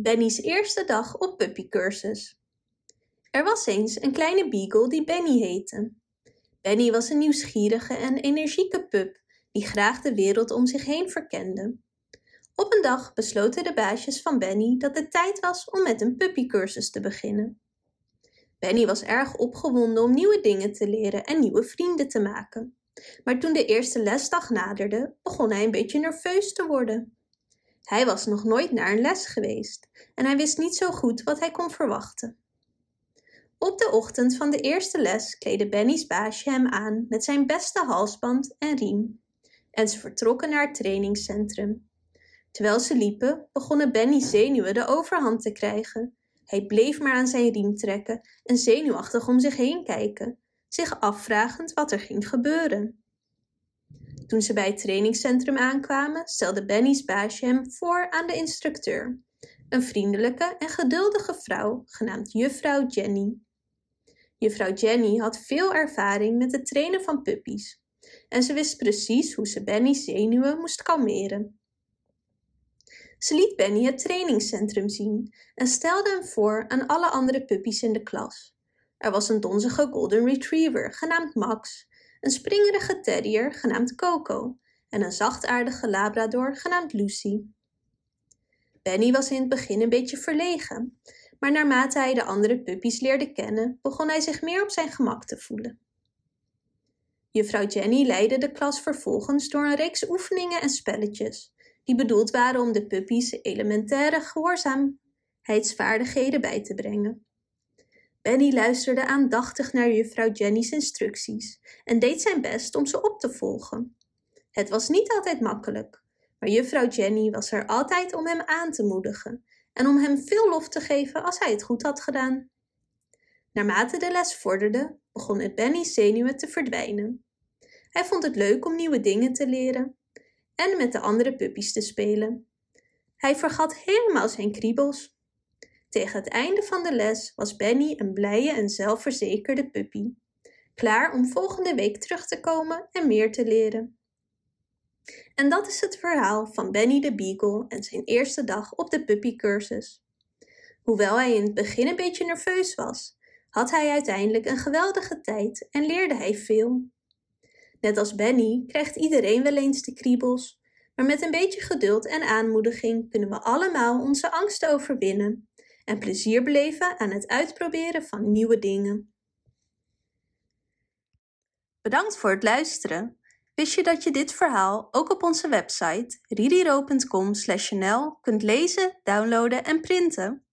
Benny's eerste dag op puppycursus. Er was eens een kleine beagle die Benny heette. Benny was een nieuwsgierige en energieke pup die graag de wereld om zich heen verkende. Op een dag besloten de baasjes van Benny dat het tijd was om met een puppycursus te beginnen. Benny was erg opgewonden om nieuwe dingen te leren en nieuwe vrienden te maken. Maar toen de eerste lesdag naderde, begon hij een beetje nerveus te worden. Hij was nog nooit naar een les geweest en hij wist niet zo goed wat hij kon verwachten. Op de ochtend van de eerste les kleedde Benny's baasje hem aan met zijn beste halsband en riem. En ze vertrokken naar het trainingscentrum. Terwijl ze liepen, begonnen Benny's zenuwen de overhand te krijgen. Hij bleef maar aan zijn riem trekken en zenuwachtig om zich heen kijken, zich afvragend wat er ging gebeuren. Toen ze bij het trainingscentrum aankwamen, stelde Benny's baasje hem voor aan de instructeur, een vriendelijke en geduldige vrouw genaamd juffrouw Jenny. Juffrouw Jenny had veel ervaring met het trainen van puppies en ze wist precies hoe ze Benny's zenuwen moest kalmeren. Ze liet Benny het trainingscentrum zien en stelde hem voor aan alle andere puppies in de klas. Er was een donzige golden retriever genaamd Max een springerige terrier genaamd Coco en een zachtaardige labrador genaamd Lucy. Benny was in het begin een beetje verlegen, maar naarmate hij de andere puppies leerde kennen, begon hij zich meer op zijn gemak te voelen. Juffrouw Jenny leidde de klas vervolgens door een reeks oefeningen en spelletjes, die bedoeld waren om de puppies elementaire gehoorzaamheidsvaardigheden bij te brengen. Benny luisterde aandachtig naar juffrouw Jenny's instructies en deed zijn best om ze op te volgen. Het was niet altijd makkelijk, maar juffrouw Jenny was er altijd om hem aan te moedigen en om hem veel lof te geven als hij het goed had gedaan. Naarmate de les vorderde, begon het Benny's zenuwen te verdwijnen. Hij vond het leuk om nieuwe dingen te leren en met de andere puppies te spelen. Hij vergat helemaal zijn kriebels tegen het einde van de les was Benny een blije en zelfverzekerde puppy, klaar om volgende week terug te komen en meer te leren. En dat is het verhaal van Benny de Beagle en zijn eerste dag op de puppycursus. Hoewel hij in het begin een beetje nerveus was, had hij uiteindelijk een geweldige tijd en leerde hij veel. Net als Benny krijgt iedereen wel eens de kriebels, maar met een beetje geduld en aanmoediging kunnen we allemaal onze angsten overwinnen en plezier beleven aan het uitproberen van nieuwe dingen. Bedankt voor het luisteren. Wist je dat je dit verhaal ook op onze website ririro.com/nl kunt lezen, downloaden en printen?